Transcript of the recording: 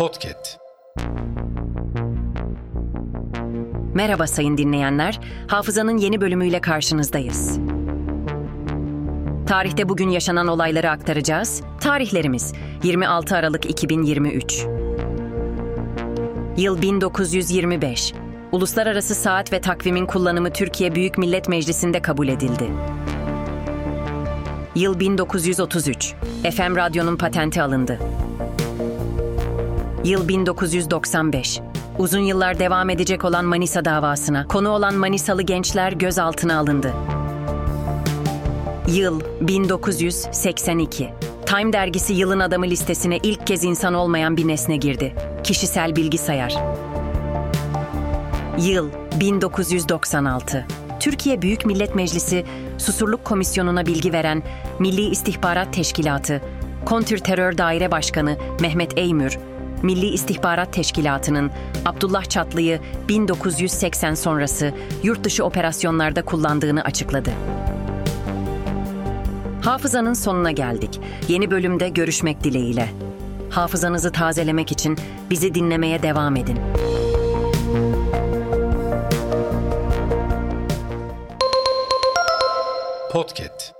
Podcast. Merhaba sayın dinleyenler. Hafızanın yeni bölümüyle karşınızdayız. Tarihte bugün yaşanan olayları aktaracağız. Tarihlerimiz 26 Aralık 2023. Yıl 1925. Uluslararası saat ve takvimin kullanımı Türkiye Büyük Millet Meclisi'nde kabul edildi. Yıl 1933. FM radyonun patenti alındı. Yıl 1995. Uzun yıllar devam edecek olan Manisa davasına konu olan Manisalı gençler gözaltına alındı. Yıl 1982. Time dergisi yılın adamı listesine ilk kez insan olmayan bir nesne girdi. Kişisel bilgisayar. Yıl 1996. Türkiye Büyük Millet Meclisi Susurluk Komisyonu'na bilgi veren Milli İstihbarat Teşkilatı, Kontrterör Daire Başkanı Mehmet Eymür, Milli İstihbarat Teşkilatı'nın Abdullah Çatlı'yı 1980 sonrası yurt dışı operasyonlarda kullandığını açıkladı. Hafızanın sonuna geldik. Yeni bölümde görüşmek dileğiyle. Hafızanızı tazelemek için bizi dinlemeye devam edin. Podcast.